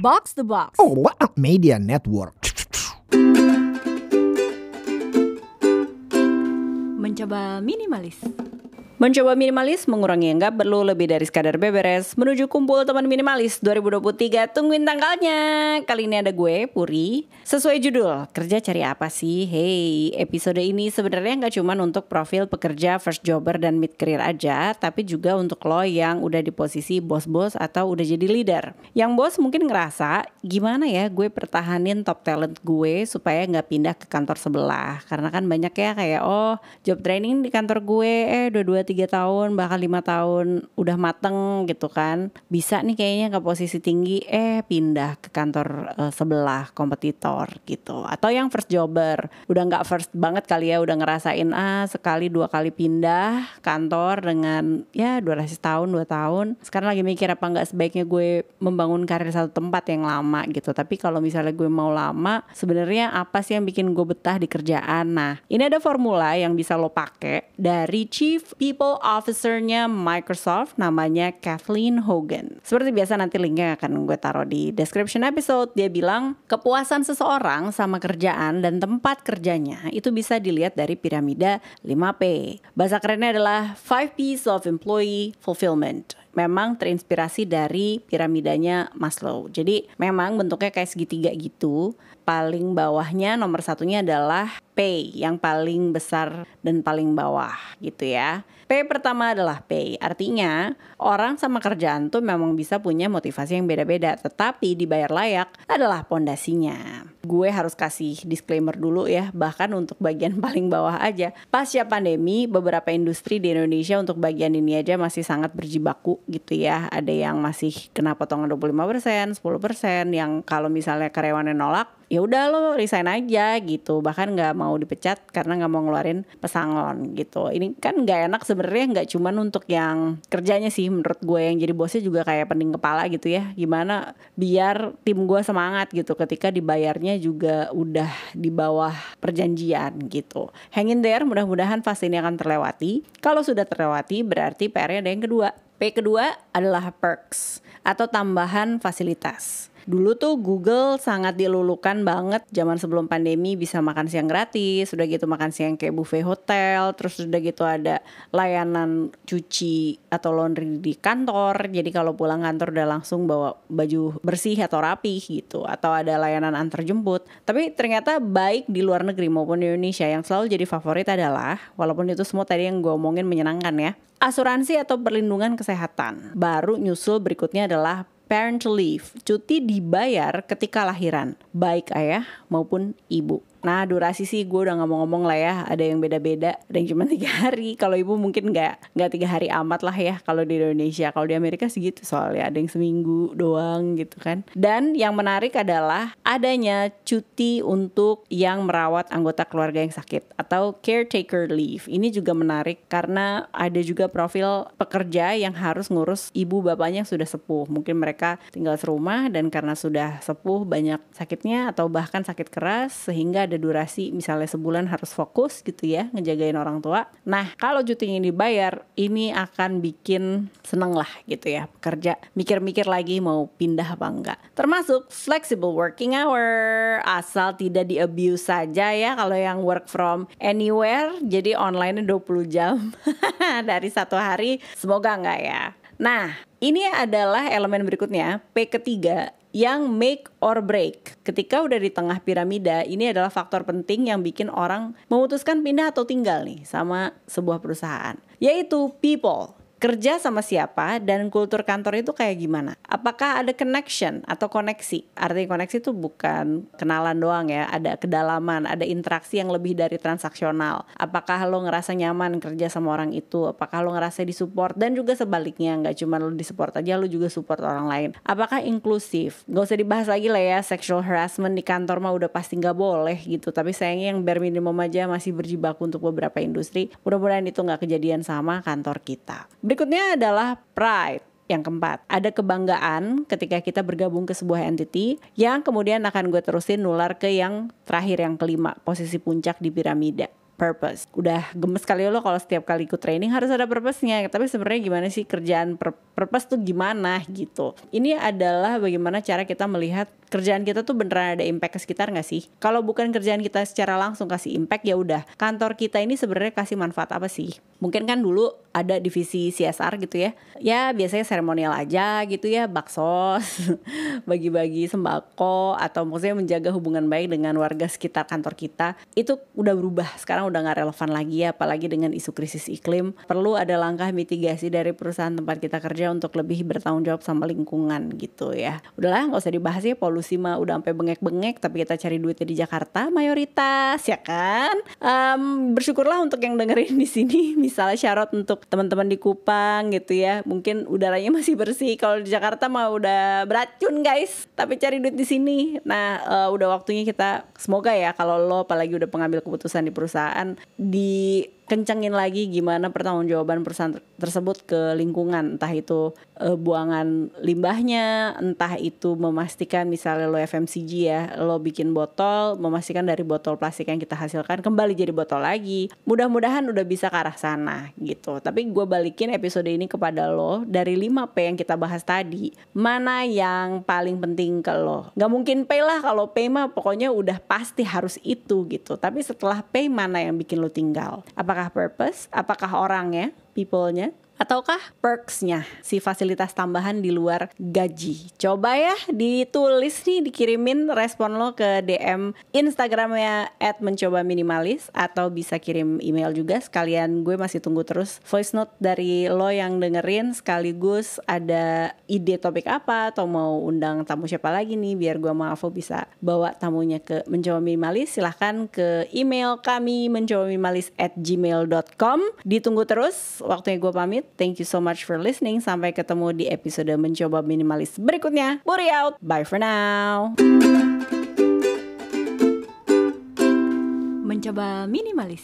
Box the Box. Oh, what a media network. Mencoba minimalis. Mencoba minimalis mengurangi yang nggak perlu lebih dari sekadar beberes. Menuju kumpul teman minimalis 2023 tungguin tanggalnya. Kali ini ada gue Puri. Sesuai judul kerja cari apa sih? Hey episode ini sebenarnya nggak cuma untuk profil pekerja first jobber dan mid career aja tapi juga untuk lo yang udah di posisi bos-bos atau udah jadi leader. Yang bos mungkin ngerasa gimana ya gue pertahanin top talent gue supaya nggak pindah ke kantor sebelah? Karena kan banyak ya kayak oh job training di kantor gue eh dua dua tiga tahun bahkan lima tahun udah mateng gitu kan. Bisa nih kayaknya ke posisi tinggi eh pindah ke kantor uh, sebelah kompetitor gitu. Atau yang first jobber. Udah nggak first banget kali ya udah ngerasain ah sekali dua kali pindah kantor dengan ya durasi tahun dua tahun. Sekarang lagi mikir apa nggak sebaiknya gue membangun karir satu tempat yang lama gitu. Tapi kalau misalnya gue mau lama sebenarnya apa sih yang bikin gue betah di kerjaan? Nah ini ada formula yang bisa lo pakai dari chief people People Officer-nya Microsoft namanya Kathleen Hogan. Seperti biasa nanti linknya akan gue taruh di description episode. Dia bilang kepuasan seseorang sama kerjaan dan tempat kerjanya itu bisa dilihat dari piramida 5P. Bahasa kerennya adalah 5 P's of Employee Fulfillment memang terinspirasi dari piramidanya Maslow. Jadi memang bentuknya kayak segitiga gitu. Paling bawahnya nomor satunya adalah pay yang paling besar dan paling bawah gitu ya. P pertama adalah pay, artinya orang sama kerjaan tuh memang bisa punya motivasi yang beda-beda, tetapi dibayar layak adalah pondasinya. Gue harus kasih disclaimer dulu ya, bahkan untuk bagian paling bawah aja. Pasca pandemi, beberapa industri di Indonesia untuk bagian ini aja masih sangat berjibaku gitu ya. Ada yang masih kena potongan 25%, 10%, yang kalau misalnya karyawannya nolak, ya udah lo resign aja gitu. Bahkan nggak mau dipecat karena nggak mau ngeluarin pesangon gitu. Ini kan nggak enak sebenarnya nggak cuman untuk yang kerjanya sih. Menurut gue yang jadi bosnya juga kayak pening kepala gitu ya. Gimana biar tim gue semangat gitu ketika dibayarnya juga udah di bawah perjanjian gitu. Hangin there mudah-mudahan fase ini akan terlewati. Kalau sudah terlewati berarti PR-nya ada yang kedua. P kedua adalah perks atau tambahan fasilitas Dulu tuh Google sangat dilulukan banget zaman sebelum pandemi bisa makan siang gratis, sudah gitu makan siang kayak buffet hotel, terus sudah gitu ada layanan cuci atau laundry di kantor. Jadi kalau pulang kantor udah langsung bawa baju bersih atau rapi gitu, atau ada layanan antar jemput. Tapi ternyata baik di luar negeri maupun di Indonesia yang selalu jadi favorit adalah walaupun itu semua tadi yang gue omongin menyenangkan ya. Asuransi atau perlindungan kesehatan. Baru nyusul berikutnya adalah parental leave, cuti dibayar ketika lahiran, baik ayah maupun ibu. Nah durasi sih gue udah ngomong-ngomong lah ya Ada yang beda-beda Ada yang cuma tiga hari. Kalau ibu mungkin nggak nggak tiga hari amat lah ya Kalau di Indonesia. Kalau di Amerika segitu soalnya Ada yang seminggu doang gitu kan. Dan yang menarik adalah Adanya cuti untuk yang merawat anggota keluarga yang sakit Atau caretaker leave. Ini juga menarik Karena ada juga profil pekerja yang harus ngurus ibu bapaknya yang sudah sepuh. Mungkin mereka tinggal serumah Dan karena sudah sepuh banyak sakitnya Atau bahkan sakit keras Sehingga ada durasi misalnya sebulan harus fokus gitu ya ngejagain orang tua. Nah kalau cutinya dibayar ini akan bikin seneng lah gitu ya pekerja mikir-mikir lagi mau pindah apa enggak. Termasuk flexible working hour asal tidak di abuse saja ya kalau yang work from anywhere jadi online 20 jam dari satu hari semoga enggak ya. Nah, ini adalah elemen berikutnya, P ketiga yang make or break. Ketika udah di tengah piramida, ini adalah faktor penting yang bikin orang memutuskan pindah atau tinggal nih sama sebuah perusahaan, yaitu people kerja sama siapa dan kultur kantor itu kayak gimana? Apakah ada connection atau koneksi? Artinya koneksi itu bukan kenalan doang ya, ada kedalaman, ada interaksi yang lebih dari transaksional. Apakah lo ngerasa nyaman kerja sama orang itu? Apakah lo ngerasa disupport dan juga sebaliknya nggak cuma lo disupport aja, lo juga support orang lain. Apakah inklusif? Gak usah dibahas lagi lah ya, sexual harassment di kantor mah udah pasti nggak boleh gitu. Tapi sayangnya yang bare minimum aja masih berjibaku untuk beberapa industri. Mudah-mudahan itu nggak kejadian sama kantor kita. Berikutnya adalah pride. Yang keempat, ada kebanggaan ketika kita bergabung ke sebuah entity yang kemudian akan gue terusin nular ke yang terakhir yang kelima, posisi puncak di piramida. purpose. Udah gemes kali lo kalau setiap kali ikut training harus ada purpose-nya. Tapi sebenarnya gimana sih kerjaan purpose tuh gimana gitu. Ini adalah bagaimana cara kita melihat kerjaan kita tuh beneran ada impact ke sekitar nggak sih? Kalau bukan kerjaan kita secara langsung kasih impact ya udah. Kantor kita ini sebenarnya kasih manfaat apa sih? Mungkin kan dulu ada divisi CSR gitu ya. Ya biasanya seremonial aja gitu ya, baksos, bagi-bagi sembako atau maksudnya menjaga hubungan baik dengan warga sekitar kantor kita. Itu udah berubah. Sekarang udah nggak relevan lagi ya, apalagi dengan isu krisis iklim. Perlu ada langkah mitigasi dari perusahaan tempat kita kerja untuk lebih bertanggung jawab sama lingkungan gitu ya. Udahlah nggak usah dibahas ya polusi mah udah sampai bengek-bengek tapi kita cari duitnya di Jakarta mayoritas ya kan. Um, bersyukurlah untuk yang dengerin di sini. Misalnya syarat untuk teman-teman di Kupang gitu ya. Mungkin udaranya masih bersih. Kalau di Jakarta mah udah beracun guys. Tapi cari duit di sini. Nah uh, udah waktunya kita semoga ya kalau lo apalagi udah pengambil keputusan di perusahaan di kencengin lagi gimana pertanggungjawaban perusahaan tersebut ke lingkungan. Entah itu e, buangan limbahnya entah itu memastikan misalnya lo FMCG ya lo bikin botol memastikan dari botol plastik yang kita hasilkan kembali jadi botol lagi. Mudah-mudahan udah bisa ke arah sana gitu. Tapi gue balikin episode ini kepada lo dari 5 P yang kita bahas tadi. Mana yang paling penting ke lo? Nggak mungkin P lah kalau P mah pokoknya udah pasti harus itu gitu. Tapi setelah P mana yang bikin lo tinggal? Apakah apakah purpose, apakah orangnya, people-nya, ataukah perks-nya si fasilitas tambahan di luar gaji? Coba ya ditulis nih dikirimin respon lo ke DM Instagramnya at mencoba minimalis atau bisa kirim email juga. Sekalian gue masih tunggu terus voice note dari lo yang dengerin sekaligus ada ide topik apa atau mau undang tamu siapa lagi nih biar gue maafo bisa bawa tamunya ke mencoba minimalis. Silahkan ke email kami mencoba minimalis at gmail.com ditunggu terus waktunya gue pamit Thank you so much for listening. Sampai ketemu di episode mencoba minimalis berikutnya. Buri out. Bye for now. Mencoba minimalis.